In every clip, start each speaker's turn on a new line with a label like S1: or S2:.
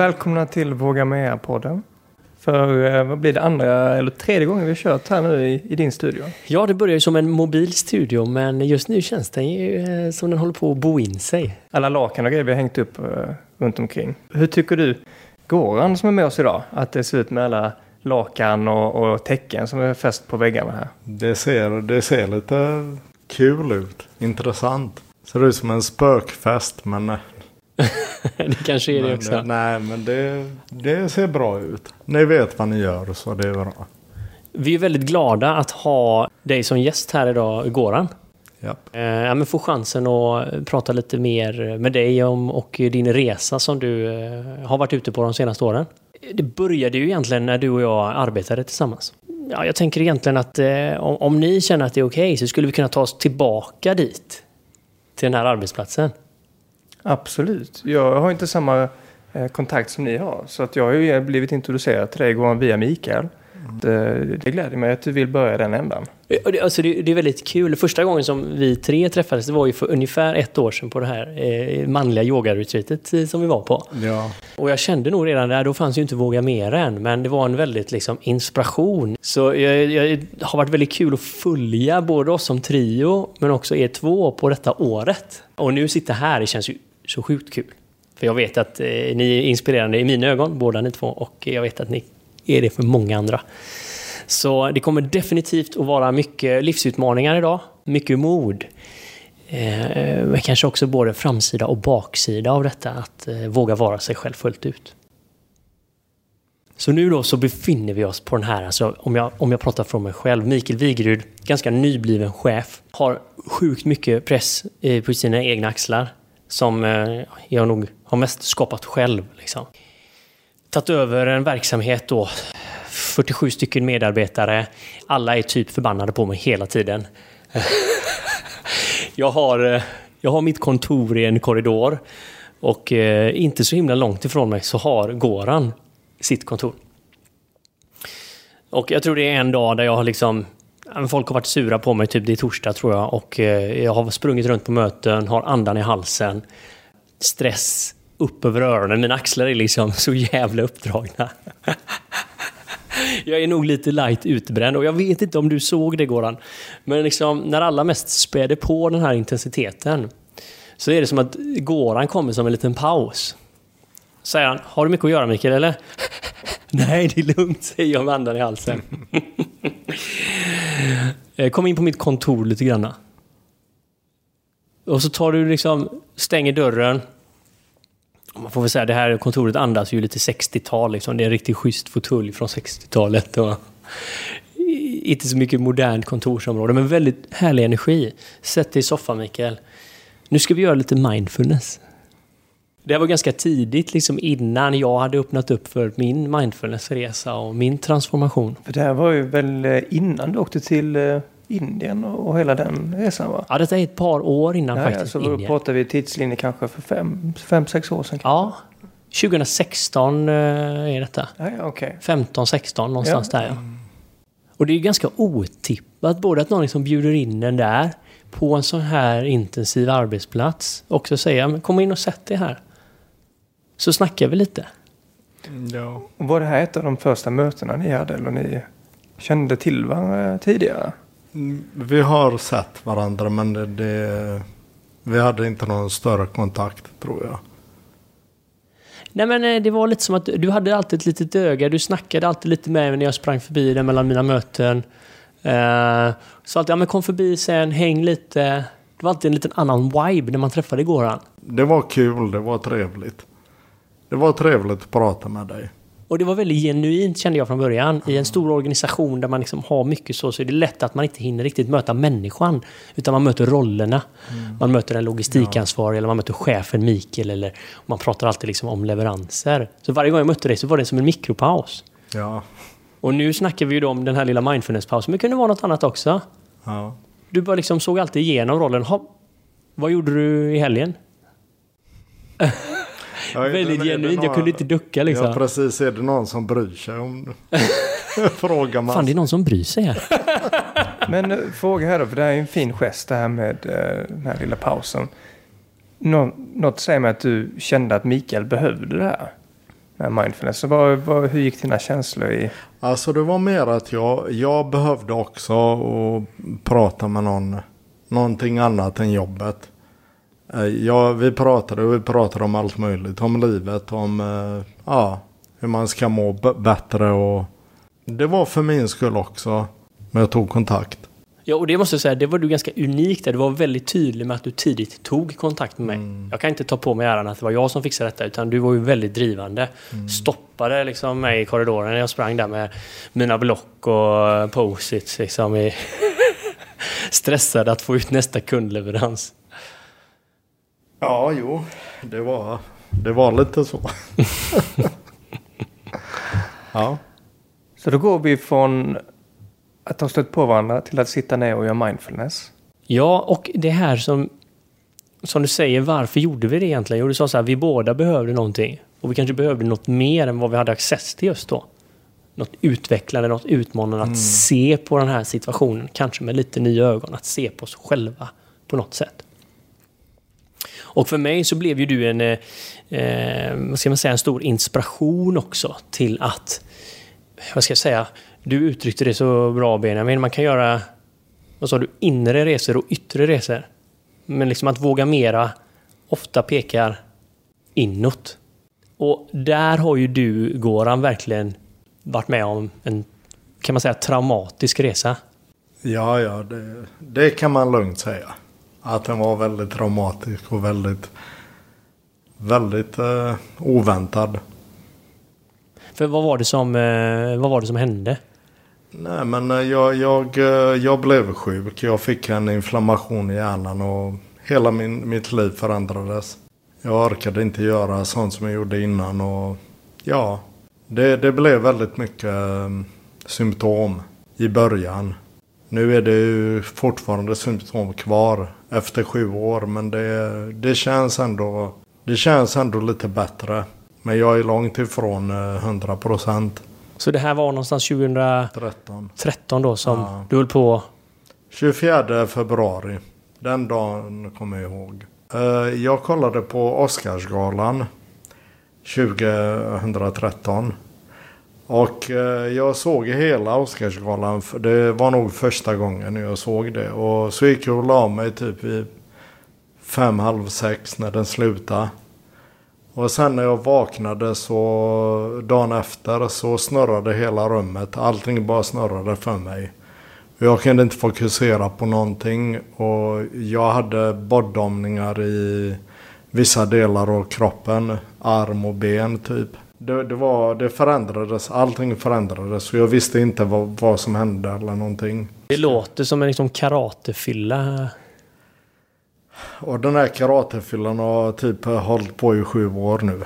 S1: Välkomna till Våga Med-podden. För eh, vad blir det andra eller tredje gången vi har kört här nu i, i din studio?
S2: Ja, det börjar ju som en mobil studio, men just nu känns den ju eh, som den håller på att bo in sig.
S1: Alla lakan och grejer vi har hängt upp eh, runt omkring. Hur tycker du, Goran som är med oss idag, att det ser ut med alla lakan och, och täcken som är fäst på väggarna här?
S3: Det ser, det ser lite kul ut. Intressant. Ser ut som en spökfest men...
S2: det kanske är det också.
S3: Nej men det, det ser bra ut. Ni vet vad ni gör så det är bra.
S2: Vi är väldigt glada att ha dig som gäst här idag, Goran.
S3: Japp.
S2: Eh, ja, men få chansen att prata lite mer med dig om och din resa som du eh, har varit ute på de senaste åren. Det började ju egentligen när du och jag arbetade tillsammans. Ja, jag tänker egentligen att eh, om, ni känner att det är okej så skulle vi kunna ta oss tillbaka dit. Till den här arbetsplatsen.
S1: Absolut. Jag har inte samma eh, kontakt som ni har. Så att jag har ju blivit introducerad till dig via Mikael. Det, det gläder mig att du vill börja den ändan.
S2: Det, alltså det, det är väldigt kul. Första gången som vi tre träffades det var ju för ungefär ett år sedan på det här eh, manliga yogaretreatet eh, som vi var på.
S3: Ja.
S2: Och jag kände nog redan där, då fanns ju inte Våga Mer än, men det var en väldigt liksom, inspiration. Så jag, jag har varit väldigt kul att följa både oss som trio, men också er två på detta året. Och nu sitta här, det känns ju så sjukt kul. För jag vet att eh, ni är inspirerande i mina ögon, båda ni två, och jag vet att ni är det för många andra. Så det kommer definitivt att vara mycket livsutmaningar idag, mycket mod. Eh, men kanske också både framsida och baksida av detta, att eh, våga vara sig själv fullt ut. Så nu då så befinner vi oss på den här, alltså om jag, om jag pratar från mig själv, Mikael Wigerud, ganska nybliven chef, har sjukt mycket press eh, på sina egna axlar som eh, jag nog har mest skapat själv. Liksom. Tagit över en verksamhet då, 47 stycken medarbetare, alla är typ förbannade på mig hela tiden. jag, har, eh, jag har mitt kontor i en korridor och eh, inte så himla långt ifrån mig så har Goran sitt kontor. Och jag tror det är en dag där jag har liksom Folk har varit sura på mig, typ det är torsdag tror jag. Och eh, jag har sprungit runt på möten, har andan i halsen. Stress upp över öronen. Mina axlar är liksom så jävla uppdragna. jag är nog lite light utbränd och jag vet inte om du såg det Goran. Men liksom när alla mest späder på den här intensiteten så är det som att Goran kommer som en liten paus. Säger han, har du mycket att göra Mikael eller? Nej, det är lugnt, säger jag med andan i halsen. Eh, kom in på mitt kontor lite grann. Och så tar du liksom, stänger dörren. Man får väl säga, det här kontoret andas ju lite 60-tal liksom. Det är en riktigt schysst fåtölj från 60-talet. Och inte så mycket modernt kontorsområde, men väldigt härlig energi. Sätt dig i soffan Mikael. Nu ska vi göra lite mindfulness. Det var ganska tidigt, liksom innan jag hade öppnat upp för min mindfulnessresa och min transformation.
S1: För det här var ju väl eh, innan du åkte till eh, Indien och, hela den resan va?
S2: Ja, detta är ett par år innan
S1: Ja, ja,
S2: faktiskt.
S1: så då
S2: Indien.
S1: pratar vi tidslinje kanske för fem, fem sex år sedan.
S2: Ja, 2016 eh, är detta.
S1: Ja, ja, okej.
S2: 15, 16 någonstans
S1: Ja.
S2: där ja. Och det är ganska otippat både att någon liksom bjuder in den där på en sån här intensiv arbetsplats. Och så säger kom in och sätt dig här. Så snackar vi lite.
S3: ja.
S1: Och var det här ett av de första mötena ni hade? Eller ni kände till varandra tidigare?
S3: Mm, Vi har sett varandra men det, det, vi hade inte någon större kontakt tror jag.
S2: Nej men eh, det var lite som att du hade alltid ett litet öga. Du snackade alltid lite med mig när jag sprang förbi dig mellan mina möten. Uh, så alltid, ja men kom förbi sen, häng lite. Det var alltid en liten annan vibe när man träffade Goran.
S3: Det var kul, det var trevligt. Det var trevligt att prata med dig.
S2: Och det var väldigt genuint kände jag från början. I en stor organisation där man liksom har mycket så, så är det lätt att man inte hinner riktigt möta människan. Utan man möter rollerna. Man möter den logistikansvarige eller man möter chefen Mikael. Eller man pratar alltid liksom om leveranser. Så varje gång jag mötte dig så var det som en mikropaus.
S3: Ja.
S2: Och nu snackar vi ju då om den här lilla mindfulnesspausen. Men det kunde vara något annat också.
S3: ja.
S2: Du bara liksom såg alltid igenom rollen. Ha, vad gjorde du i helgen?
S3: Ja,
S2: Väldigt genuint. Jag
S3: någon-
S2: kunde inte ducka liksom.
S3: Ja precis, är det någon som bryr sig om Frågar man.
S2: Fan, det är någon som bryr sig här.
S1: Men eh, fråga här då, för det här är ju en fin gest det här med eh, den här lilla pausen. Nå, något säger mig att du kände att Mikael behövde det här. med mindfulness. Så vad, vad, hur gick dina känslor i?
S3: Alltså det var mer att jag, jag behövde också att prata med någon. Någonting annat än jobbet. Eh, Ja, vi pratade och vi pratade om allt möjligt. Om livet, om eh, ja, hur man ska må bättre och det var för min skull också. Men jag tog kontakt.
S2: Ja, och det måste jag säga, det var du ganska unik där. Du var väldigt tydlig med att du tidigt tog kontakt med mig. Jag kan inte ta på mig äran att det var jag som fixade detta, utan du var ju väldigt drivande. Stoppade liksom mig i korridoren när jag sprang där med mina block och post-its liksom. I stressad att få ut nästa kundleverans.
S3: Ja, jo. Det var, det var lite så. ja.
S1: Så då går vi från att ha stött på varandra till att sitta ner och göra mindfulness.
S2: Ja, och det här som, som du säger, varför gjorde vi det egentligen? Jo, du sa så här, vi båda behövde någonting. Och vi kanske behövde något mer än vad vi hade access till just då. Något utvecklande, något utmanande, att se på den här situationen, kanske med lite nya ögon, att se på oss själva på något sätt. Och för mig så blev ju du en, eh, eh, vad ska man säga, en stor inspiration också till att, vad ska jag säga, du uttryckte det så bra Benjamin, man kan göra, vad sa du, inre resor och yttre resor. Men liksom att våga mera ofta pekar inåt. Och där har ju du, Goran, verkligen varit med om en, kan man säga, traumatisk resa.
S3: Ja, ja, det, det kan man lugnt säga. Att den var väldigt traumatisk och väldigt, väldigt eh, oväntad.
S2: För vad var det som, eh, vad var det som hände?
S3: Nej, men eh, jag, jag, eh, jag blev sjuk. Jag fick en inflammation i hjärnan och hela min, mitt liv förändrades. Jag orkade inte göra sånt som jag gjorde innan och ja, det, det blev väldigt mycket eh, symptom i början. Nu är det ju fortfarande symptom kvar efter sju år men det, det, känns ändå, det känns ändå lite bättre. Men jag är långt ifrån eh, 100 procent.
S2: Så det här var någonstans 2013
S3: 13.
S2: då som
S3: Ja.
S2: du höll på
S3: 24 februari. Den dagen kommer jag ihåg. Eh, Jag kollade på Oscarsgalan 2013. Och eh, jag såg hela Oscarsgalan. Det var nog första gången jag såg det. Och så gick jag och la mig typ vid fem, halv sex när den slutade. Och sen när jag vaknade så dagen efter så snurrade hela rummet. Allting bara snurrade för mig. Jag kunde inte fokusera på någonting och jag hade borrdomningar i vissa delar av kroppen. Arm och ben typ. Det, det, var, det förändrades, allting förändrades och jag visste inte vad, vad som hände eller någonting.
S2: Det låter som en liksom karatefylla.
S3: Och den här karatefyllan har typ hållit på i sju år nu.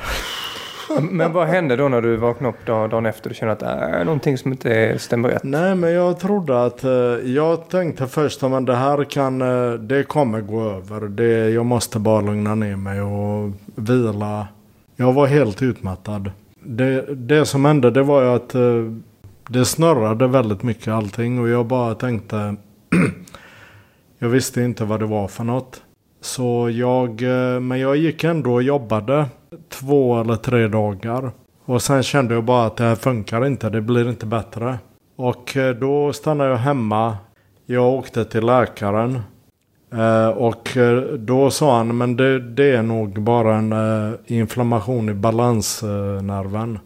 S1: Men vad hände då när du vaknade upp dag- dagen efter och kände att det är någonting som inte stämmer rätt?
S3: Nej men jag trodde att, eh, jag tänkte först att det här kan, eh, det kommer gå över. Det, jag måste bara lugna ner mig och vila. Jag var helt utmattad. Det, det som hände det var ju att eh, det snurrade väldigt mycket allting och jag bara tänkte Jag visste inte vad det var för något. Så jag, eh, men jag gick ändå och jobbade två eller tre dagar. Och sen kände jag bara att det här funkar inte, det blir inte bättre. Och eh, då stannade jag hemma. Jag åkte till läkaren. Eh, Och eh, då sa han, men det, det är nog bara en eh, inflammation i balansnerven.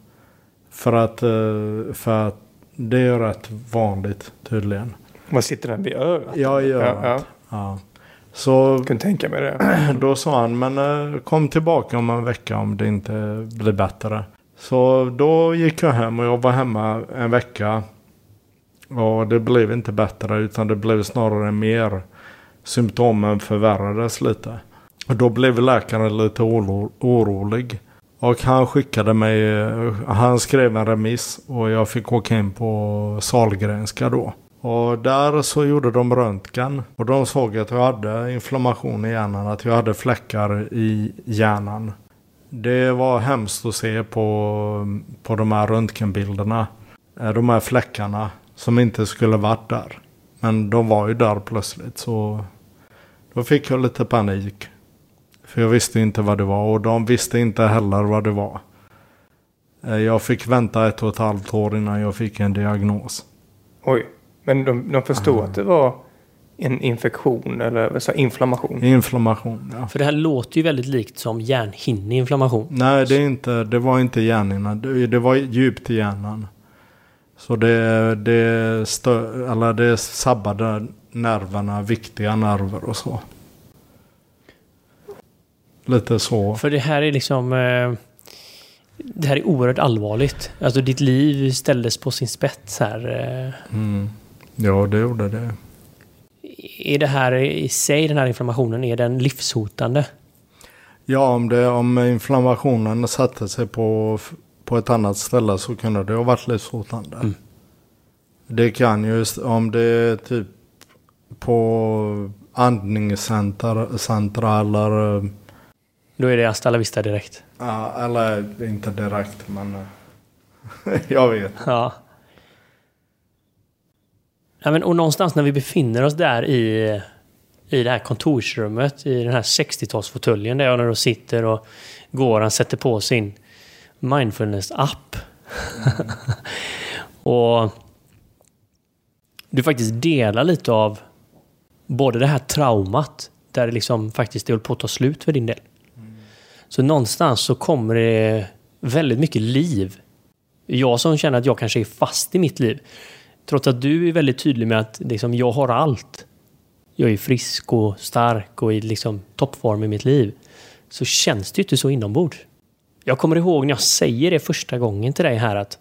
S3: För att, för att det är rätt vanligt tydligen.
S1: Vad sitter den vid örat?
S3: Ja, i
S1: ja,
S3: örat.
S1: ja.
S3: Ja. Så
S1: Jag kunde tänka mig det.
S3: då sa han, men kom tillbaka om en vecka om det inte blir bättre. Så då gick jag hem och jag var hemma en vecka. Och det blev inte bättre utan det blev snarare mer. Symptomen förvärrades lite. Och då blev läkaren lite oro- orolig. Och han skickade mig, han skrev en remiss och jag fick åka in på Sahlgrenska då. Och där så gjorde de röntgen och de såg att jag hade inflammation i hjärnan, att jag hade fläckar i hjärnan. Det var hemskt att se på, på de här röntgenbilderna. Eh, de här fläckarna som inte skulle varit där. Men de var ju där plötsligt så då fick jag lite panik. För jag visste inte vad det var och de visste inte heller vad det var. Eh, Jag fick vänta ett och ett halvt år innan jag fick en diagnos.
S1: Oj. Men de, de förstod att det var en infektion eller så, inflammation.
S3: Inflammation, ja.
S2: För det här låter ju väldigt likt som hjärnhinneinflammation.
S3: Nej, det, är inte, det var inte hjärnan. Det, det var djupt i hjärnan. Så det, det, stö, eller det sabbade nerverna, viktiga nerver och så. Lite så.
S2: För det här är liksom... Eh, det här är oerhört allvarligt. Alltså ditt liv ställdes på sin spets här. Eh,
S3: Mm. Ja, det gjorde det.
S2: är det här i sig, den här inflammationen, är den livshotande?
S3: Ja, om, det, om inflammationen satte sig på, på ett annat ställe så kunde det ha varit livshotande.
S2: Mm.
S3: Det kan ju, om det är typ på andningscentra eller, eh,
S2: Då är det hasta la vista direkt.
S3: ja, eller inte direkt men jag vet.
S2: Ja. ja men, och någonstans när vi befinner oss där i, i det här kontorsrummet, i den här 60-talsfåtöljen där jag då sitter och Goran sätter på sin mindfulness-app. och du faktiskt delar lite av både det här traumat, där det liksom faktiskt höll på att ta slut för din del. Så någonstans så kommer det väldigt mycket liv jag som känner att jag kanske är fast i mitt liv. Trots att du är väldigt tydlig med att liksom, jag har allt. Jag är frisk och stark och i liksom, toppform i mitt liv. Så känns det ju inte så inombords. Jag kommer ihåg när jag säger det första gången till dig här att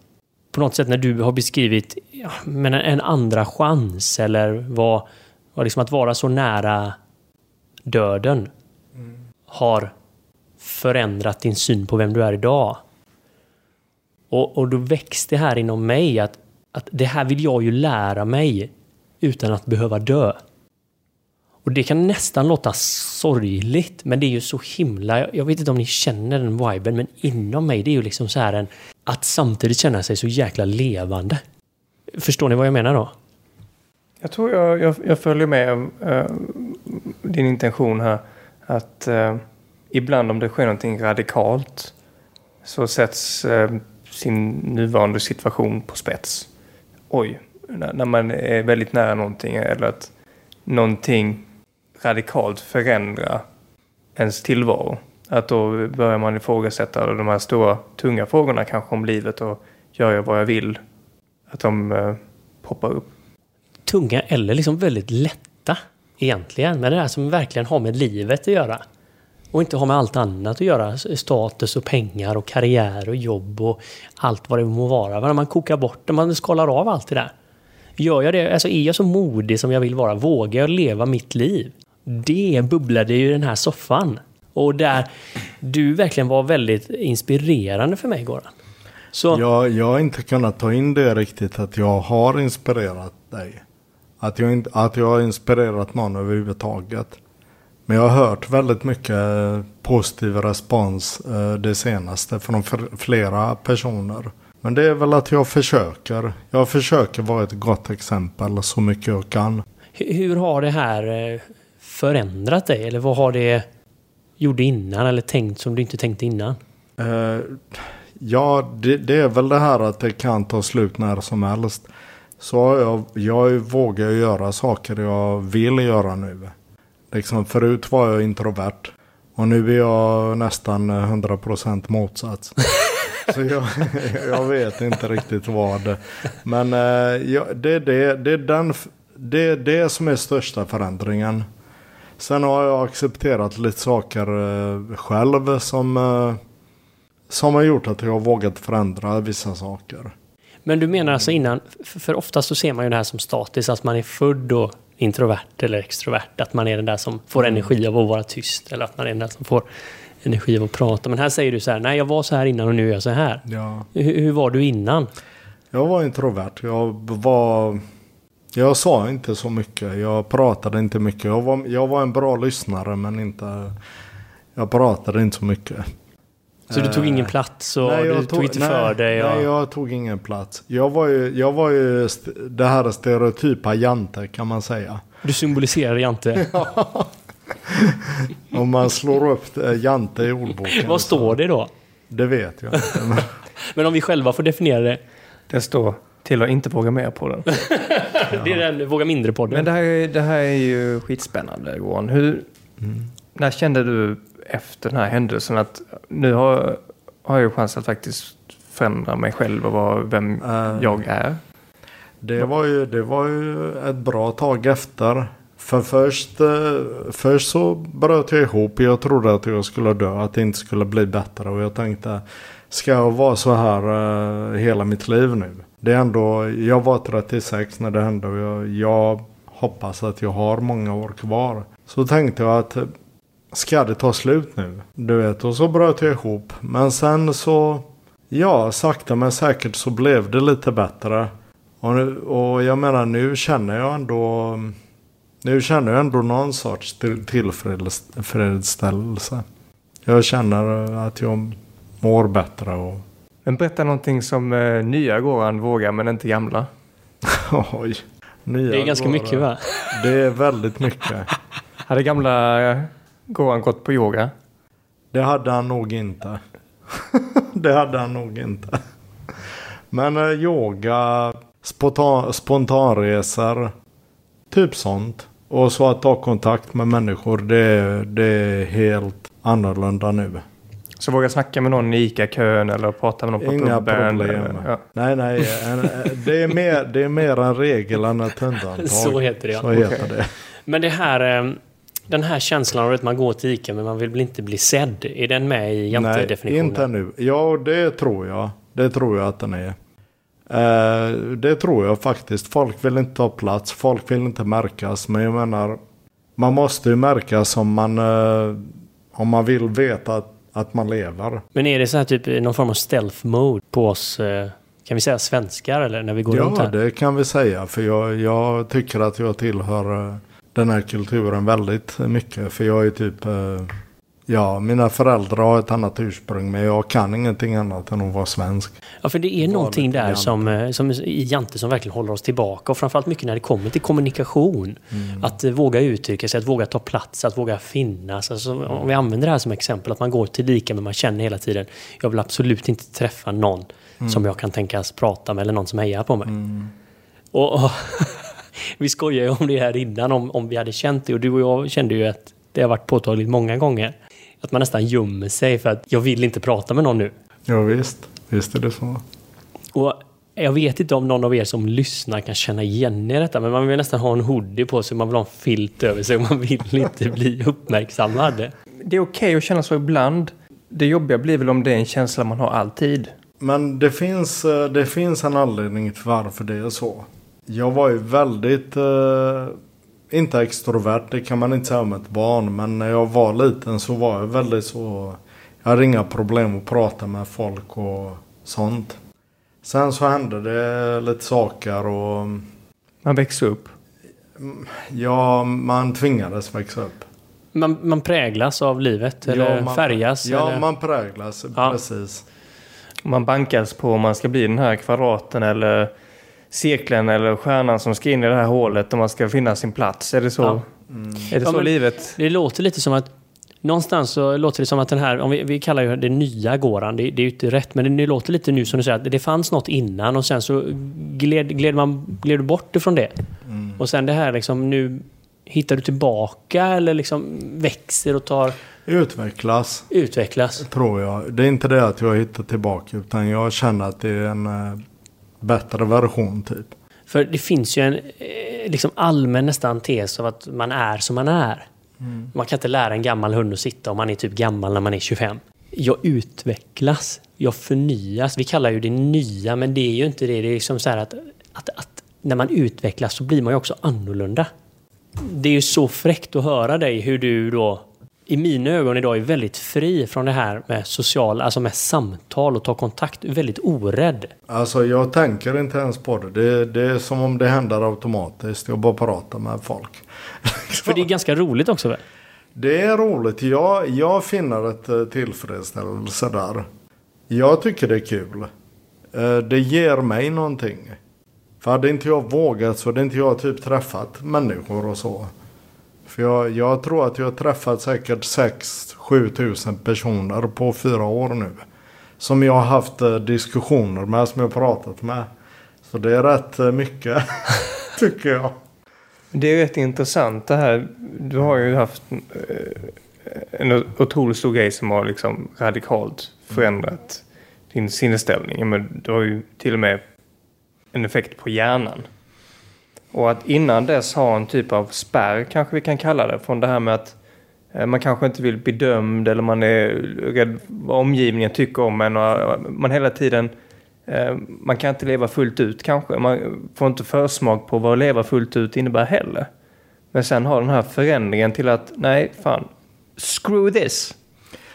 S2: på något sätt när du har beskrivit ja, men en, en andra chans eller vad, och liksom att vara så nära döden har förändrat din syn på vem du är idag. Och, och då växte det här inom mig att, att det här vill jag ju lära mig utan att behöva dö. Och det kan nästan låta sorgligt, men det är ju så himla... Jag, jag vet inte om ni känner den viben, men inom mig det är ju liksom så här en... Att samtidigt känna sig så jäkla levande. Förstår ni vad jag menar då?
S1: Jag tror jag, jag, jag följer med eh, din intention här. Att eh, ibland om det sker någonting radikalt så sätts eh, sin nuvarande situation på spets. Oj, när, när man är väldigt nära någonting eller att någonting radikalt förändrar ens tillvaro. Att då börjar man ifrågasätta de här stora tunga frågorna kanske om livet och gör jag vad jag vill? Att de eh, poppar upp.
S2: Tunga eller liksom väldigt lätta egentligen. Men det där som verkligen har med livet att göra. Och inte har med allt annat att göra. Status och pengar och karriär och jobb och allt vad det må vara. När man kokar bort det, man skalar av allt det där. Gör jag det? Alltså är jag så modig som jag vill vara? Vågar jag leva mitt liv? Det bubblade ju i den här soffan. Och där du verkligen var väldigt inspirerande för mig, Goran. Så,
S3: Jag, jag har inte kunnat ta in det riktigt att jag har inspirerat dig. Att jag, inte, att jag har inspirerat någon överhuvudtaget. Men jag har hört väldigt mycket eh, positiv respons eh, det senaste från flera personer. Men det är väl att jag försöker. Jag försöker vara ett gott exempel så mycket jag kan.
S2: Hur har det här eh, förändrat dig? Eller vad har det gjort innan eller tänkt som du inte tänkte innan?
S3: Ja, det, det är väl det här att det kan ta slut när som helst. Så jag, jag vågar göra saker jag vill göra nu. Liksom förut var jag introvert. Och nu är jag nästan 100% motsats. Så jag, jag vet inte riktigt vad. Men eh, ja, det, det, det, är den, det är det som är största förändringen. Sen har jag accepterat lite saker eh, själv som, eh, som har gjort att jag har vågat förändra vissa saker.
S2: Men du menar alltså innan, för, oftast så ser man ju det här som statiskt, att man är född och introvert eller extrovert. Att man är den där som får energi av att vara tyst. Eller att man är den där som får energi av att prata. Men här säger du så här, nej jag var så här innan och nu är jag så här.
S3: Ja.
S2: Hur, hur var du innan?
S3: Jag var introvert. Jag var... Jag sa inte så mycket. Jag pratade inte mycket. Jag var, jag var en bra lyssnare men inte... Jag pratade inte så mycket.
S2: Så du tog ingen plats och
S3: Nej,
S2: du
S3: jag
S2: tog, inte
S3: nej,
S2: för dig? Och...
S3: Nej, jag tog ingen plats. Jag var ju, jag var ju st- det här stereotypa Jante kan man säga.
S2: Du symboliserar Jante.
S3: Om man slår upp eh, Jante i ordboken.
S2: Vad
S3: så-
S2: står det då?
S3: Det vet jag inte. men-
S2: om vi själva får definiera det.
S1: Det står till att inte våga mer på den.
S2: Det är den Våga Mindre-podden.
S1: Men det här, är- det här är ju skitspännande Johan. Hur, När kände du efter den här händelsen att nu har, har jag chans att faktiskt förändra mig själv och vara vem
S3: Eh,
S1: jag är?
S3: Det var, ju, det var ju ett bra tag efter. För först, eh, först så bröt jag ihop. Jag trodde att jag skulle dö. Att det inte skulle bli bättre. Och jag tänkte. Ska jag vara så här eh, hela mitt liv nu? Det är ändå. Jag var 36 när det hände. Och jag, jag hoppas att jag har många år kvar. Så tänkte jag att. Eh, Ska det ta slut nu? Du vet. Och så bröt jag ihop. Men sen så. Ja, sakta men säkert så blev det lite bättre. Och, nu, och jag menar nu känner jag ändå Nu känner jag ändå någon sorts till- tillfredsställelse. Jag känner att jag mår bättre och
S1: Men berätta någonting som eh, nya Goran vågar men inte gamla.
S3: oj. Nya
S2: Det är ganska
S3: går-
S2: mycket va?
S3: Det är väldigt mycket.
S1: Hade gamla eh, Goran gått på yoga?
S3: Det hade han nog inte. det hade han nog inte. Men eh, yoga, spontan, spontanresor, typ sånt. Och så att ta kontakt med människor, det, det är helt annorlunda nu.
S1: Så våga snacka med någon i ICA-kön eller prata med någon på
S3: Inga
S1: puben?
S3: problem.
S1: eller- Ja.
S3: Nej, nej. En, det, är mer, det är mer en regel än ett undantag.
S2: Så heter det ja.
S3: Så heter det.
S2: Men det här, eh, den här känslan av att man går till ICA men man vill inte bli sedd. Är den med i
S3: Nej,
S2: jante-definitionen?
S3: inte nu. Ja, det tror jag. Det tror jag att den är. Eh, det tror jag faktiskt. Folk vill inte ta plats. Folk vill inte märkas. Men jag menar, man måste ju märkas om man, eh, om man vill veta att, att man lever.
S2: Men är det så här typ någon form av stealth mode på oss, eh, kan vi säga svenskar eller när vi går runt
S3: Ja,
S2: här?
S3: det kan vi säga. För jag, jag tycker att jag tillhör eh, den här kulturen väldigt mycket. För jag är typ... eh, Ja, mina föräldrar har ett annat ursprung. Men jag kan ingenting annat än att vara svensk.
S2: Ja, för det är någonting där
S3: Jante.
S2: som, eh, som i Jante som verkligen håller oss tillbaka. Och framförallt mycket när det kommer till kommunikation.
S3: Mm.
S2: Att eh, våga uttrycka sig, att våga ta plats, att våga finnas. Alltså, Om vi använder det här som exempel, att man går till lika men man känner hela tiden jag vill absolut inte träffa någon
S3: Mm.
S2: som jag kan tänkas prata med eller någon som hejar på mig. Och, och vi skojar ju om det här innan, om, om vi hade känt det. Och du och jag kände ju att det har varit påtagligt många gånger. Att man nästan gömmer sig för att jag vill inte prata med någon nu.
S3: Ja, visst. Visst är det så.
S2: Och jag vet inte om någon av er som lyssnar kan känna igen er i detta, men man vill nästan ha en hoodie på sig, man vill ha en filt över sig och man vill inte bli uppmärksammad.
S1: Det är okej att känna så ibland. Det jobbiga blir väl om det är en känsla man har alltid.
S3: Men det finns, eh, det finns en anledning till varför det är så. Jag var ju väldigt, eh, inte extrovert, det kan man inte säga om ett barn. Men när jag var liten så var jag väldigt så, jag hade inga problem att prata med folk och sånt. Sen så hände det lite saker och
S1: Man växer upp.
S3: ja, man tvingades växa upp.
S2: Man, man präglas av livet, eller
S3: ja, man,
S2: färgas.
S3: Ja,
S2: eller?
S3: man präglas,
S2: Ja.
S3: precis.
S1: Man bankas på om man ska bli den här kvadraten eller cirkeln eller stjärnan som ska in i det här hålet om man ska finna sin plats. Är det så,
S2: Ja.
S1: är det
S2: Ja,
S1: så livet?
S2: Det låter lite som att Någonstans så låter det som att den här, om vi, vi kallar ju det nya Goran, det, det är ju inte rätt, men det låter lite nu som du säger att det fanns något innan och sen så gled, gled man gled du bort ifrån det.
S3: Mm.
S2: Och sen det här liksom nu hittar du tillbaka eller liksom växer och tar,
S3: Utvecklas.
S2: utvecklas.
S3: Tror jag. Det är inte det att jag hittar tillbaka utan jag känner att det är en eh, bättre version typ.
S2: För det finns ju en eh, liksom allmän nästan tes av att man är som man är. Man kan inte lära en gammal hund att sitta om man är typ gammal när man är 25. Jag utvecklas. Jag förnyas. Vi kallar ju det nya, men det är ju inte det. Det är liksom så här att, att, att när man utvecklas så blir man ju också annorlunda. Det är ju så fräckt att höra dig hur du då i mina ögon idag är väldigt fri från det här med social, alltså med samtal och ta kontakt. Väldigt orädd.
S3: Alltså jag tänker inte ens på det. det. Det är som om det händer automatiskt. Jag bara pratar med folk.
S2: För det är ganska roligt också väl?
S3: Det är roligt. Jag, jag finner ett eh, tillfredsställelse där. Jag tycker det är kul. Eh, Det ger mig någonting. För hade inte jag vågat så hade inte jag typ träffat människor och så. För jag, jag tror att jag har träffat säkert 6-7 tusen personer på fyra år nu. som jag har haft eh, diskussioner med, som jag har pratat med. Så det är rätt eh, mycket, tycker jag.
S1: Det är rätt intressant det här. Du har ju haft eh, en otroligt stor grej som har liksom radikalt förändrat din sinnesställning. Men du har ju till och med en effekt på hjärnan. Och att innan dess ha en typ av spärr kanske vi kan kalla det. Från det här med att eh, man kanske inte vill bli dömd eller man är rädd vad omgivningen tycker om en. Och man hela tiden, eh, man kan inte leva fullt ut kanske. Man får inte försmak på vad att leva fullt ut innebär heller. Men sen har den här förändringen till att nej, fan, screw this.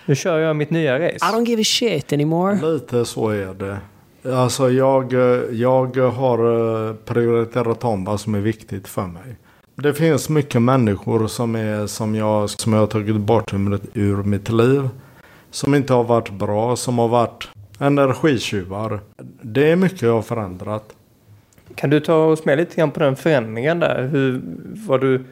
S1: Nu kör jag mitt nya race.
S2: I don't give a shit anymore.
S3: Lite så är det. Alltså jag, jag har eh, prioriterat om vad som är viktigt för mig. Det finns mycket människor som, är, som, jag, som jag har tagit bort ur mitt liv. Som inte har varit bra, som har varit energitjuvar. Det är mycket jag har förändrat.
S1: Kan du ta oss med lite grann på den förändringen där? Hur, vad du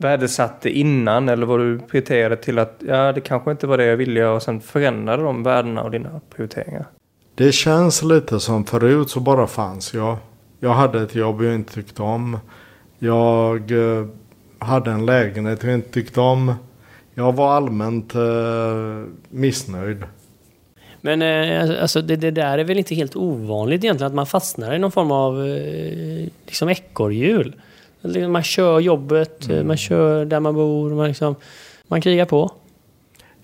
S1: värdesatte innan eller vad du prioriterade till att ja, det kanske inte var det jag ville göra och sen förändrade de värdena och dina prioriteringar?
S3: Det känns lite som förut så bara fanns jag. Jag hade ett jobb jag inte tyckte om. Jag eh, hade en lägenhet jag inte tyckte om. Jag var allmänt eh, missnöjd.
S2: Men eh, alltså, det, det, där är väl inte helt ovanligt egentligen att man fastnar i någon form av eh, liksom ekorrhjul. Liksom, man kör jobbet, mm. man kör där man bor, man, liksom, man krigar på.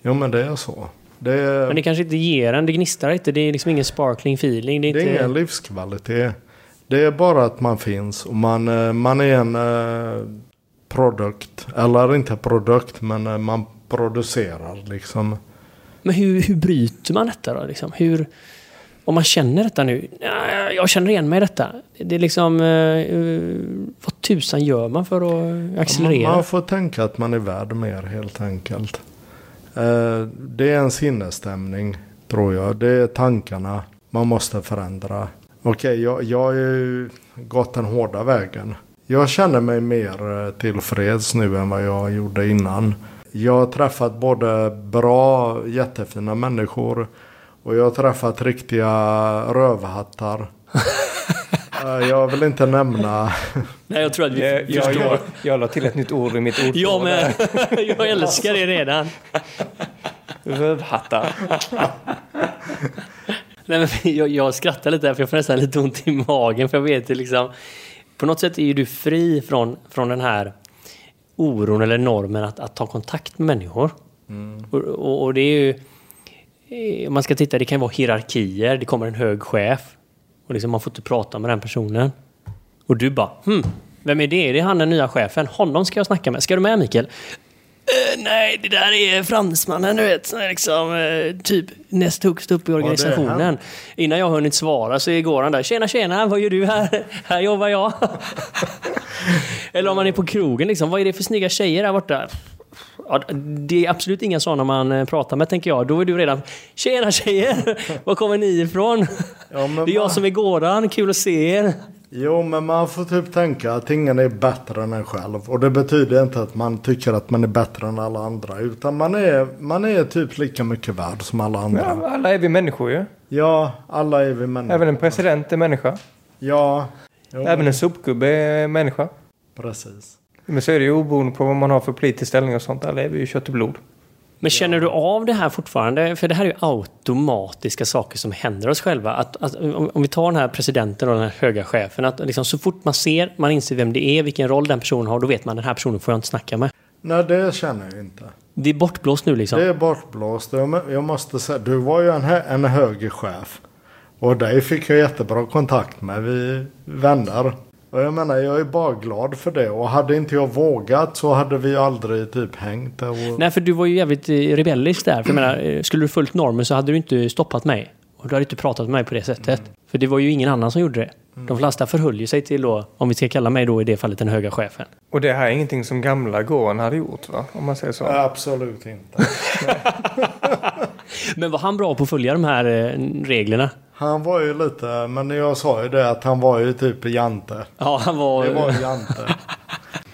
S3: Jo men det är så.
S2: Det är, men det kanske inte ger en, det gnistrar inte, det är liksom ingen sparkling feeling.
S3: Det är, det är inte... ingen livskvalitet. Det är bara att man finns och man, eh, man är en uh, produkt. Eller inte produkt men uh, man producerar liksom.
S2: Men hur, hur bryter man detta då? Liksom? Hur, om man känner detta nu. Jag känner igen mig i detta. Det är liksom... Vad tusan gör man för att accelerera?
S3: Man, man får tänka att man är värd mer helt enkelt. Eh, det är en sinnesstämning tror jag. Det är tankarna man måste förändra. Okej, okay, jag, jag har ju gått den hårda vägen. Jag känner mig mer eh, tillfreds nu än vad jag gjorde innan. Jag har träffat både bra, jättefina människor och jag har träffat riktiga rövhattar. Eh, jag vill inte nämna.
S2: Nej, jag tror att vi
S1: jag, jag, förstår. Jag, jag la till ett nytt ord i mitt ord.
S2: Jag med. jag älskar det redan.
S1: Rövhattar.
S2: Nej, men jag, jag skrattar lite där för jag får nästan lite ont i magen. För jag vet liksom, på något sätt är ju du fri från, från den här oron eller normen att, att ta kontakt med människor. Mm. Och, och, och, det är ju Eh, om man ska titta, det kan vara hierarkier. Det kommer en hög chef. Och liksom man får inte prata med den personen. Och du bara, hm, vem är det? Det är han den nya chefen. Honom ska jag snacka med. Ska du med Mikael? Uh, nej, det där är fransmannen, du vet. Liksom, uh, typ näst högst upp i organisationen. Ja, Innan jag hunnit svara så går han där. Tjena, tjena, vad gör du här? här jobbar jag. Eller om man är på krogen, liksom. Vad är det för snygga tjejer där borta? Ja, det är absolut inga sådana man eh, pratar med tänker jag. Då är du redan Tjena tjejer! Var kommer ni ifrån? Ja, det är jag man... som är Goran, kul att se er.
S3: Jo, men man får typ tänka att ingen är bättre än en själv. Och det betyder inte att man tycker att man är bättre än alla andra. Utan man är, man är typ lika mycket värd som alla andra.
S1: Ja, alla är vi människor ju.
S3: Ja, alla är vi människor.
S1: Även en president är människa.
S3: Ja.
S1: Jo, Även en sopgubbe är människa.
S3: Precis.
S1: Men så är det ju oberoende på vad man har för politisk ställning och sånt. Alla är vi ju kött och blod.
S2: Men känner du av det här fortfarande? För det här är ju automatiska saker som händer oss själva. Att, att, om vi tar den här presidenten och den här höga chefen. Att liksom så fort man ser, man inser vem det är, vilken roll den personen har. Då vet man den här personen får jag inte snacka med.
S3: Nej, det känner jag inte.
S2: Det är bortblåst nu liksom?
S3: Det är bortblåst. Jag måste säga, du var ju en, en hög chef. Och dig fick jag jättebra kontakt med. Vi vänner. Och jag menar, jag är bara glad för det. Och hade inte jag vågat så hade vi aldrig typ hängt. Och...
S2: Nej, för du var ju jävligt eh, rebellisk där. För jag menar, eh, skulle du följt normen så hade du inte stoppat mig. Och du hade inte pratat med mig på det sättet. Mm. För det var ju ingen annan som gjorde det. Mm. De flesta förhöll ju sig till då, om vi ska kalla mig då i det fallet den höga chefen.
S1: Och det här är ingenting som gamla Goran hade gjort va? Om man säger så.
S3: Absolut inte.
S2: Men var han bra på att följa de här eh, reglerna?
S3: Han var ju lite, men jag sa ju det att han var ju typ jante.
S2: Ja, han var...
S3: Det var jante.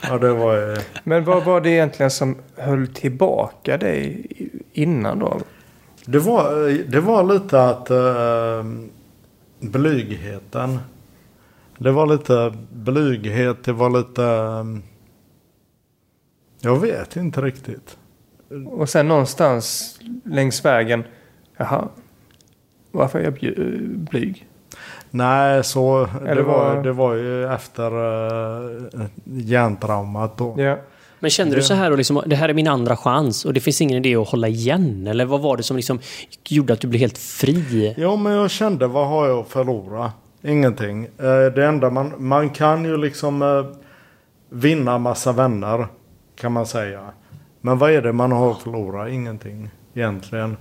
S3: ja, det var ju...
S1: Men vad var det egentligen som höll tillbaka dig innan då?
S3: Det var, det var lite att uh, blygheten. Det var lite blyghet. Det var lite... Um, jag vet inte riktigt.
S1: Och sen någonstans längs vägen. Jaha. Varför är jag blyg?
S3: Nej, så det var, det var ju efter uh, hjärntraumat då.
S1: Ja.
S2: Men kände du så här, och liksom, det här är min andra chans och det finns ingen idé att hålla igen? Eller vad var det som liksom gjorde att du blev helt fri?
S3: Ja, men jag kände vad har jag att förlora? Ingenting. Eh, det enda man, man kan ju liksom eh, vinna massa vänner kan man säga. Men vad är det man har att förlora? Ingenting egentligen.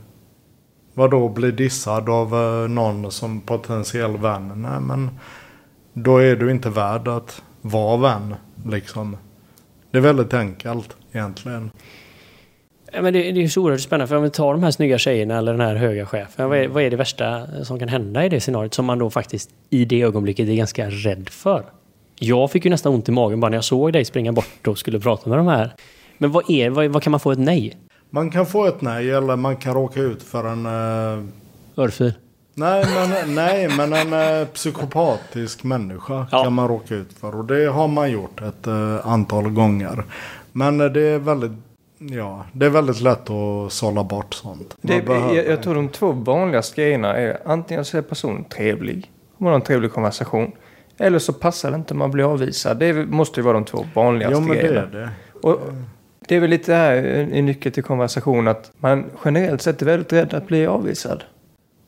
S3: Vadå bli dissad av eh, någon som potentiell vän? Nej men då är du inte värd att vara vän liksom. Det är väldigt enkelt egentligen.
S2: Ja, men det, det är så oerhört spännande för om vi tar de här snygga tjejerna eller den här höga chefen. Vad är, vad är det värsta som kan hända i det scenariot som man då faktiskt i det ögonblicket är ganska rädd för? Jag fick ju nästan ont i magen bara när jag såg dig springa bort och skulle prata med de här. Men vad, är, vad, vad kan man få ett nej?
S3: Man kan få ett nej eller man kan råka ut för en... Uh...
S2: Örfil?
S3: Nej men, nej, men en uh, psykopatisk människa ja. kan man råka ut för. Och det har man gjort ett uh, antal gånger. Men uh, det är väldigt Ja, det är väldigt lätt att sålla bort sånt.
S1: Det, jag, jag, tror de två vanligaste grejerna är antingen så är personen trevlig, man har en trevlig konversation. Eller så passar det inte, man blir avvisad. Det måste ju vara de två vanligaste
S3: ja, men
S1: grejerna.
S3: Det är det.
S1: Och det är väl lite här en nyckel till konversation att man generellt sett är väldigt rädd att bli avvisad.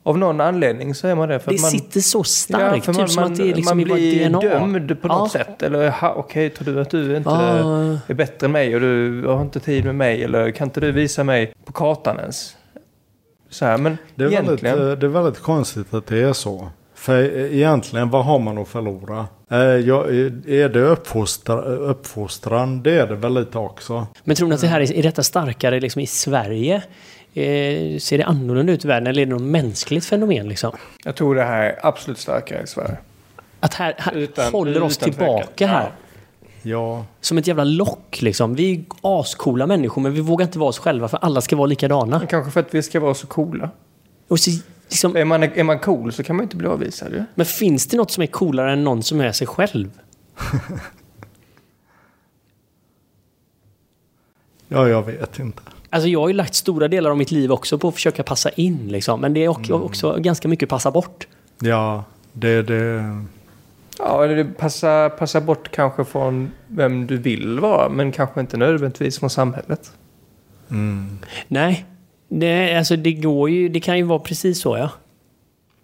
S1: Av någon anledning så är man det.
S2: För det
S1: man,
S2: sitter så starkt. Ja, typ
S1: man,
S2: som
S1: man,
S2: att det är liksom
S1: man blir
S2: DNA.
S1: dömd på något ja. sätt. Eller okej, okay, tror du att du inte ja. är bättre än mig och du har inte tid med mig? Eller kan inte du visa mig på kartan ens? Så här, men
S3: det är,
S1: egentligen...
S3: väldigt, det är väldigt konstigt att det är så. För egentligen, vad har man att förlora? Eh, ja, är det uppfostra, uppfostran? Det är det väl lite också.
S2: Men tror ni att det här är, är detta starkare liksom i Sverige? Eh, ser det annorlunda ut i världen eller är det något mänskligt fenomen? Liksom?
S1: Jag tror det här är absolut starkare i Sverige.
S2: Att här, här utan, håller oss tillbaka tvekan. här.
S3: Ja.
S2: Som ett jävla lock liksom. Vi är ascoola människor men vi vågar inte vara oss själva för alla ska vara likadana.
S1: Kanske för att vi ska vara så coola.
S2: Och så
S1: Liksom, är, man, är man cool så kan man inte bli avvisad ju.
S2: Men finns det något som är coolare än någon som är sig själv?
S3: ja, jag vet inte.
S2: Alltså jag har ju lagt stora delar av mitt liv också på att försöka passa in liksom. Men det är också, mm. också ganska mycket passa bort.
S3: Ja, det... det...
S1: Ja, det passa, passa bort kanske från vem du vill vara. Men kanske inte nödvändigtvis från samhället.
S3: Mm.
S2: Nej, det, alltså det går ju, det kan ju vara precis så ja.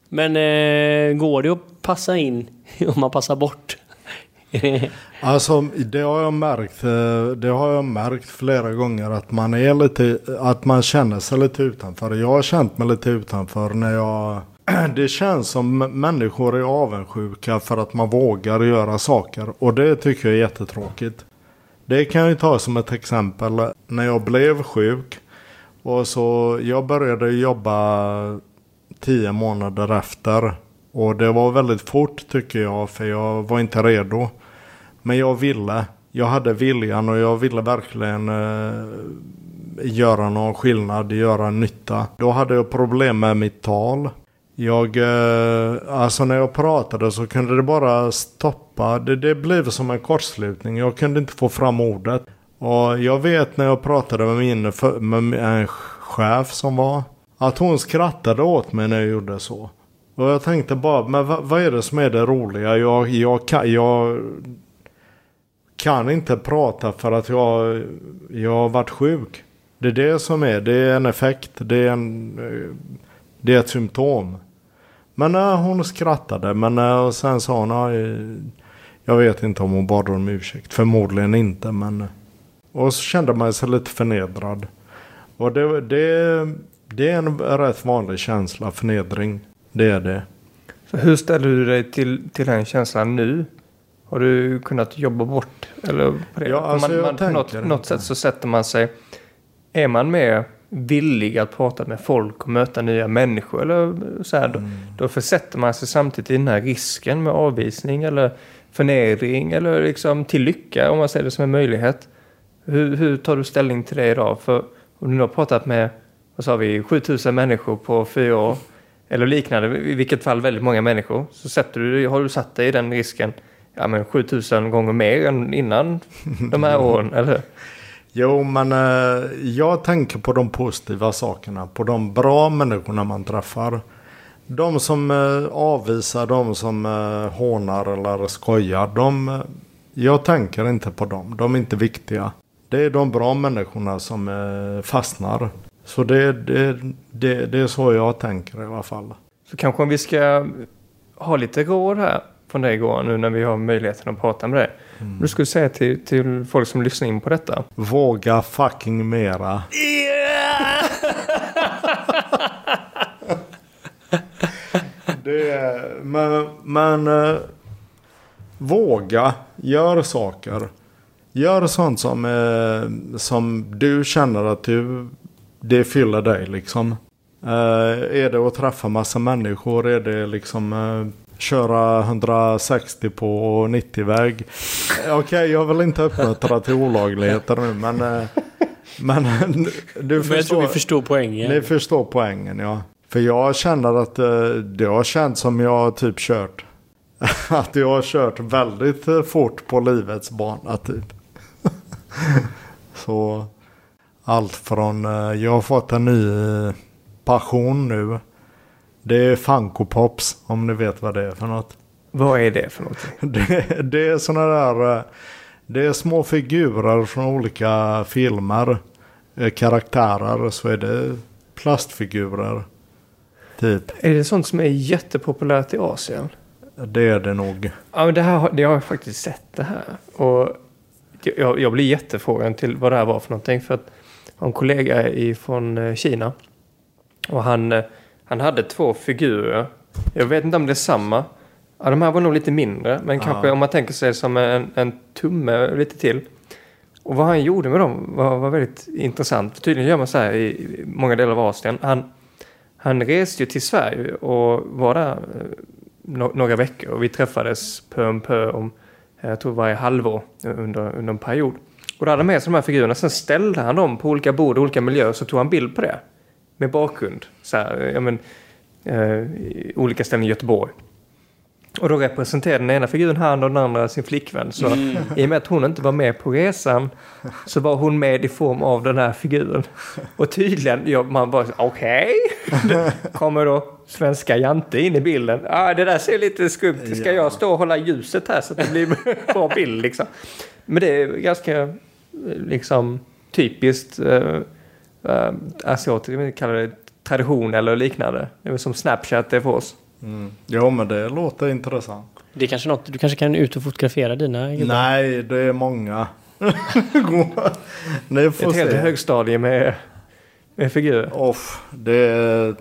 S2: Men eh, går det att passa in om man passar bort?
S3: alltså det har jag märkt. Eh, det har jag märkt flera gånger att man är lite, att man känner sig lite utanför. Jag har känt mig lite utanför när jag det känns som människor är avundsjuka för att man vågar göra saker. Och det tycker jag är jättetråkigt. Det kan jag ta som ett exempel. När jag blev sjuk och så jag började jobba tio månader efter. Och det var väldigt fort tycker jag för jag var inte redo. Men jag ville. Jag hade viljan och jag ville verkligen eh, göra någon skillnad, göra nytta. Då hade jag problem med mitt tal. Jag, eh, alltså när jag pratade så kunde det bara stoppa. Det, det blev som en kortslutning. Jag kunde inte få fram ordet. Och jag vet när jag pratade med min med en chef som var. Att hon skrattade åt mig när jag gjorde så. Och jag tänkte bara, men vad, vad är det som är det roliga? Jag, jag, kan, jag kan inte prata för att jag, jag har varit sjuk. Det är det som är, det är en effekt, det är, en, det är ett symptom. Men äh, hon skrattade, men äh, och sen sa hon, äh, jag vet inte om hon bad om ursäkt, förmodligen inte, men och så kände man sig lite förnedrad. Och det, det, det är en rätt vanlig känsla, förnedring. Det är det.
S1: Så hur ställer du dig till, till den känslan nu? Har du kunnat jobba bort? Eller?
S3: Ja, alltså man, man,
S1: på något, något sätt så sätter man sig... Är man mer villig att prata med folk och möta nya människor eller så här, mm. då, då försätter man sig samtidigt i den här risken med avvisning eller förnedring eller liksom till lycka om man ser det som en möjlighet. Hur, hur tar du ställning till det idag? För om du har pratat med så har vi 7000 människor på fyra år. Eller liknande, i vilket fall väldigt många människor. Så sätter du, har du satt dig i den risken ja, men 7000 gånger mer än innan de här åren, eller?
S3: Jo, men eh, jag tänker på de positiva sakerna. På de bra människorna man träffar. De som eh, avvisar, de som eh, hånar eller skojar. De, jag tänker inte på dem. De är inte viktiga. Det är de bra människorna som eh, fastnar. Så det, det, det, det är så jag tänker i alla fall.
S1: Så kanske om vi ska ha lite råd här från dig Goran nu när vi har möjligheten att prata med dig.
S3: Mm.
S1: Du skulle säga till, till folk som lyssnar in på detta.
S3: Våga fucking mera. Det är, men men eh, våga. Gör saker. Gör sånt som, eh, som du känner att du, det fyller dig liksom. Eh, är det att träffa massa människor? Är det liksom eh, köra 160 på 90-väg? Eh, Okej, jag vill inte uppmuntra till olagligheter nu men... Eh, men du
S2: Men jag tror vi förstår poängen.
S3: ni förstår poängen ja. För jag känner att eh, det har känts som jag har typ kört. att jag har kört väldigt eh, fort på livets bana typ. Så allt från, eh, jag har fått en ny eh, passion nu. Det är Funko Pops om ni vet vad det är för något.
S1: Vad är det för någonting?
S3: Det, det är sådana där, eh, det är små figurer från olika filmer. Karaktärer så är det plastfigurer. Typ,
S1: Är det sånt som är jättepopulärt i Asien?
S3: det är det nog.
S1: Ja, men det här det har jag faktiskt sett det här. Och jag, jag blir jättefrågan till vad det här var för någonting. För att jag har en kollega i- från eh, Kina. Och han, eh, han hade två figurer. Jag vet inte om det är samma. Ja, de här var nog lite mindre. Men kanske om man tänker sig som en, en tumme lite till. Och vad han gjorde med dem var, var väldigt intressant. För tydligen gör man så här i många delar av Asien. Han, han reste ju till Sverige och var där eh, några veckor. Och vi träffades pö om pö om, Eh, jag tror varje halvår under, under en period. Och då hade han med sig de här figurerna. Sen ställde han dem på olika bord och olika miljöer. Så tog han bild på det. Med bakgrund. Så här, eh, ja, men, eh, olika ställen i Göteborg. Och då representerade den ena figuren han och den andra sin flickvän. Så i och med att hon inte var med på resan så var hon med i form av den här figuren. Och tydligen, ja, man bara okej. Kommer då svenska Jante in i bilden. Ah, det där ser lite skumt ut. Ska jag stå och hålla ljuset här så att det blir bra bild liksom? Men det är ganska eh, liksom typiskt uh, uh, asiatiskt, kallar det tradition eller liknande. Det är som Snapchat är för oss.
S3: Mm. Jo men det låter intressant.
S2: Det är kanske något, du kanske kan ut och fotografera dina gubbar?
S3: Nej, det är många. Får
S1: Ett helt
S3: se.
S1: högstadie med, med figurer.
S3: Off, det,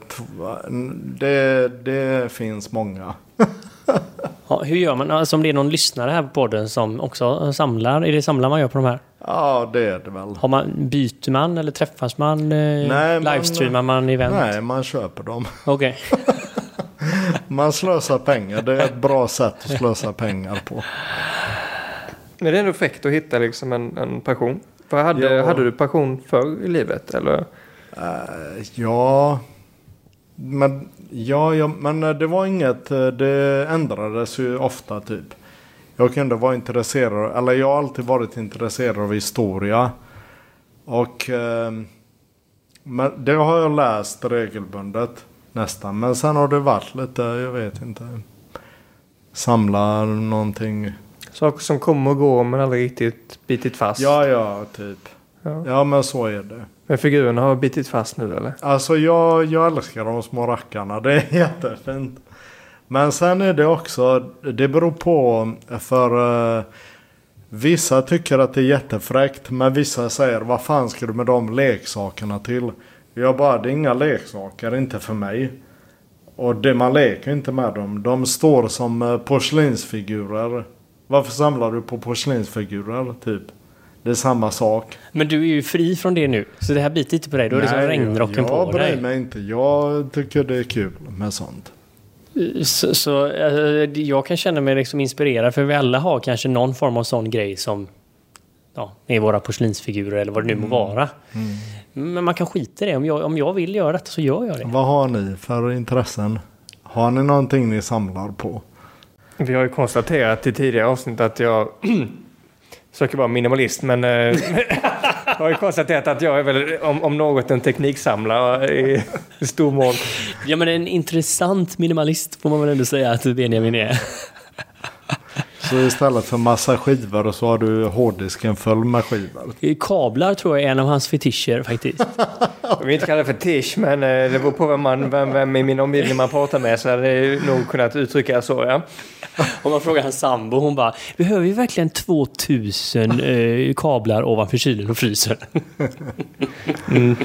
S3: det, det finns många.
S2: Ja, hur gör man? Alltså om det är någon lyssnare här på podden som också samlar. Är det samlar man gör på de här?
S3: Ja, det är det väl.
S2: Har man, byter man eller träffas man? Eh,
S3: Nej, man-
S2: livestreamar man event?
S3: Nej, man köper dem.
S2: Okej.
S3: Man slösar pengar. Det är ett bra sätt att slösa pengar på.
S1: Men det är ändå fräckt att hitta liksom en, en passion. För hade,
S3: Ja.
S1: hade du passion förr i livet? Eller?
S3: Eh, ja, men, ja, ja, men eh, det var inget. eh, Det ändrades ju ofta typ. Jag kunde vara intresserad, eller jag har alltid varit intresserad av historia. Och eh, men det har jag läst regelbundet nästan. Men sen har det varit lite, jag vet inte. Samla någonting.
S1: Saker som kommer och går men aldrig riktigt bitit fast.
S3: Ja, ja, typ.
S1: Ja.
S3: Ja, men så är det.
S1: Men figurerna har bitit fast nu eller?
S3: Alltså jag, jag älskar de små rackarna. Det är jättefint. Men sen är det också, det beror på för eh, vissa tycker att det är jättefräckt. Men vissa säger vad fan ska du med de leksakerna till? Jag bara, det är inga leksaker, inte för mig. Och det man leker inte med dem. De står som eh, porslinsfigurer. Varför samlar du på porslinsfigurer typ? Det är samma sak.
S2: Men du är ju fri från det nu. Så det här biter inte på dig. Har liksom
S3: Nej,
S2: regnrocken
S3: jag
S2: på
S3: bryr
S2: dig.
S3: mig inte. Jag tycker det är kul med sånt.
S2: Så, så eh, jag kan känna mig liksom inspirerad. För vi alla har kanske någon form av sån grej som ja, med våra porslinsfigurer eller vad det nu må vara. Men man kan skita i det. Om jag, om jag vill göra detta så gör jag det.
S3: Vad har ni för intressen? Har ni någonting ni samlar på?
S1: Vi har ju konstaterat i tidigare avsnitt att jag försöker vara minimalist men eh, jag har ju konstaterat att jag är väl om, om något en tekniksamlare i, i stor mån.
S2: Ja men en intressant minimalist får man väl ändå säga att Benjamin är.
S3: Så istället för massa skivor så har du hårddisken full med skivor.
S2: Kablar tror jag är en av hans fetischer faktiskt.
S1: Jag vill inte kalla det för tisch men eh, det beror på vem, man, vem, vem i min omgivning man pratar med så hade det nog kunnat uttrycka så ja.
S2: Om man frågar hans sambo, hon bara Behöver vi verkligen 2000 eh, kablar ovanför kylen och frysen?
S3: Du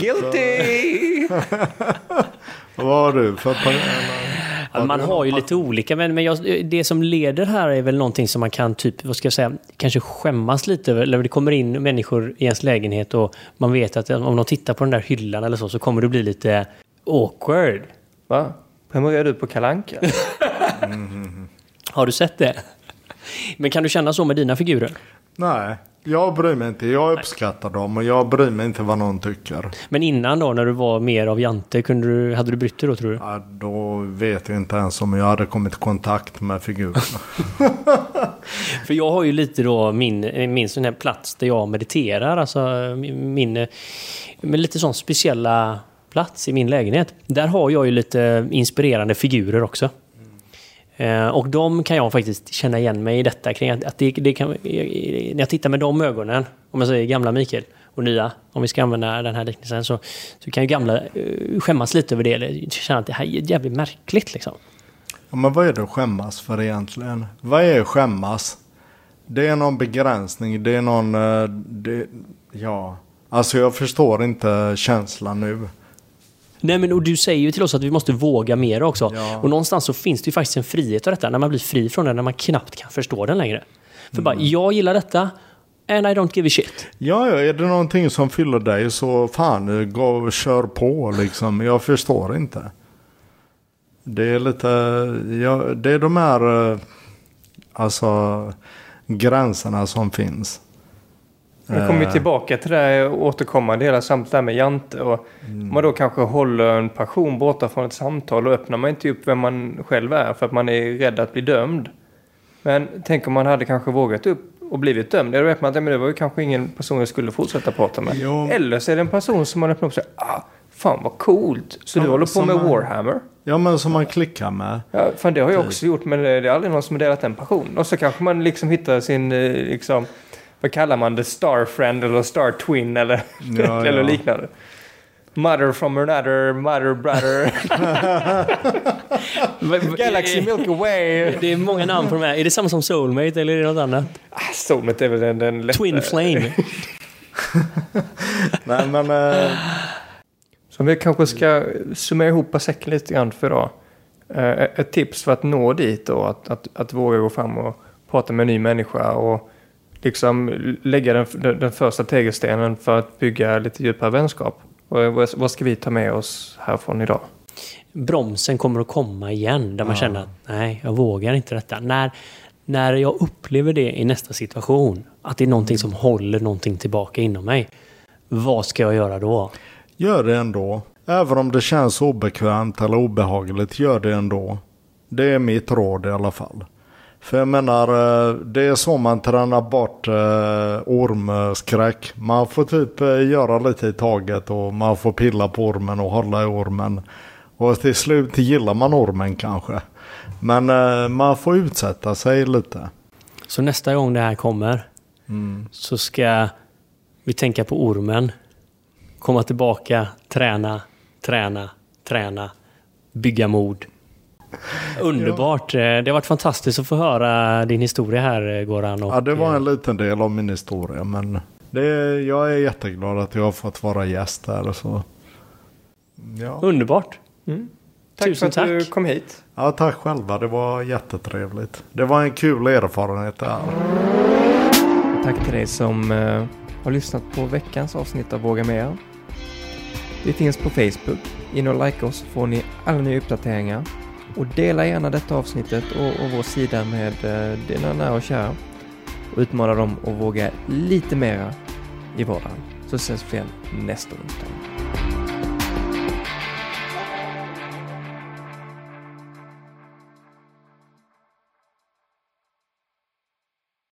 S1: Guilty!
S3: Vad har du för
S2: Ja, man har ju lite olika, men, men jag, det som leder här är väl någonting som man kan typ, vad ska jag säga, kanske skämmas lite över. Eller det kommer in människor i ens lägenhet och man vet att om de tittar på den där hyllan eller så, så kommer det bli lite awkward.
S1: Va? Prenumererar du på Kalanka?
S2: Har du sett det? Men kan du känna så med dina figurer?
S3: Nej, jag bryr mig inte. Jag uppskattar dem och jag bryr mig inte vad någon tycker.
S2: Men innan då, när du var mer av Jante, kunde du, hade du brytt dig då tror du?
S3: Ja, då vet jag inte ens om jag hade kommit i kontakt med figurerna.
S2: För jag har ju lite då min, min sån här plats där jag mediterar. Alltså min, min lite sån speciella plats i min lägenhet. Där har jag ju lite inspirerande figurer också. Eh, och de kan jag faktiskt känna igen mig i detta. Kring att, att det, det kan, när jag tittar med de ögonen, om jag säger gamla Mikael och nya, om vi ska använda den här liknelsen, så, så kan ju gamla uh, skämmas lite över det. Eller känna att det här är jävligt märkligt liksom.
S3: Ja, men vad är det att skämmas för egentligen? Vad är skämmas? Det är någon begränsning, det är någon... Eh, det, ja, alltså jag förstår inte känslan nu.
S2: Nej men och du säger ju till oss att vi måste våga mer också.
S3: Ja.
S2: Och någonstans så finns det ju faktiskt en frihet av detta. När man blir fri från den, när man knappt kan förstå den längre. För bara, jag gillar detta. And I don't give a shit.
S3: Ja, ja, är det någonting som fyller dig så fan, gå kör på liksom. Jag förstår inte. Det är lite, ja, det är de här, eh, alltså gränserna som finns.
S1: Vi kommer ju tillbaka till det här återkommande hela samtalet med Jante. Och Om man då kanske håller en passion borta från ett samtal och öppnar man inte upp vem man själv är för att man är rädd att bli dömd. Men tänk om man hade kanske vågat upp och blivit dömd. Eller vet man att men det var ju kanske ingen person jag skulle fortsätta prata med.
S3: Ja.
S1: Eller så är det en person som man öppnar upp och säger ah, fan vad coolt. Så du
S3: Ja,
S1: håller på med
S3: man-
S1: Warhammer?
S3: Ja, men som man klickar med.
S1: Ja, fan det har jag också gjort men det är aldrig någon som har delat den passionen. Och så kanske man liksom hittar sin, eh, liksom, vad kallar man det, Star Friend eller Star Twin eller,
S3: Ja,
S1: eller
S3: ja.
S1: liknande. Mother from another, mother brother, Galaxy Milky Way.
S2: Det är många namn på de här. Är det samma som Soulmate eller är det något annat?
S1: Ah, Soulmate är väl den, den lätta.
S2: Twin Flame.
S3: Nej, men eh,
S1: Så vi kanske ska summera ihop säcken lite grann för idag. Eh, Ett tips för att nå dit då, att, att, att våga gå fram och prata med en ny människa och liksom lägga den, den, den första tegelstenen för att bygga lite djupare vänskap. Och vad, vad ska vi ta med oss härifrån idag?
S2: Bromsen kommer att komma igen. Där man känner att nej, jag vågar inte detta. När, när jag upplever det i nästa situation. Att det är någonting som håller någonting tillbaka inom mig. Vad ska jag göra då?
S3: gör det ändå. Även om det känns obekvämt eller obehagligt, gör det ändå. Det är mitt råd i alla fall. För jag menar, eh, det är så man tränar bort eh, ormskräck. Man får typ eh, göra lite i taget och man får pilla på ormen och hålla i ormen. Och till slut gillar man ormen kanske. Men man får utsätta sig lite.
S2: Så nästa gång det här kommer så ska vi tänka på ormen. Komma tillbaka, träna, träna, träna, bygga mod. Underbart! Eh, Det har varit fantastiskt att få höra din historia här eh, Goran. Och,
S3: Ja, det var
S2: eh,
S3: en liten del av min historia. Men det, jag är jätteglad att jag har fått vara gäst här. Så. Ja.
S2: Underbart!
S1: Tack
S2: Tusen
S1: för att du
S2: tack.
S1: kom hit.
S3: ja, tack själva. Det var jättetrevligt. Det var en kul erfarenhet det här.
S1: Tack till dig som eh, har lyssnat på veckans avsnitt av Våga Mer. Vi finns på Facebook. In och like oss får ni alla nya uppdateringar. Och dela gärna detta avsnittet och, och vår sida med eh, dina nära och kära. och utmana dem att våga lite mera i vardagen. Så ses vi igen nästa onsdag.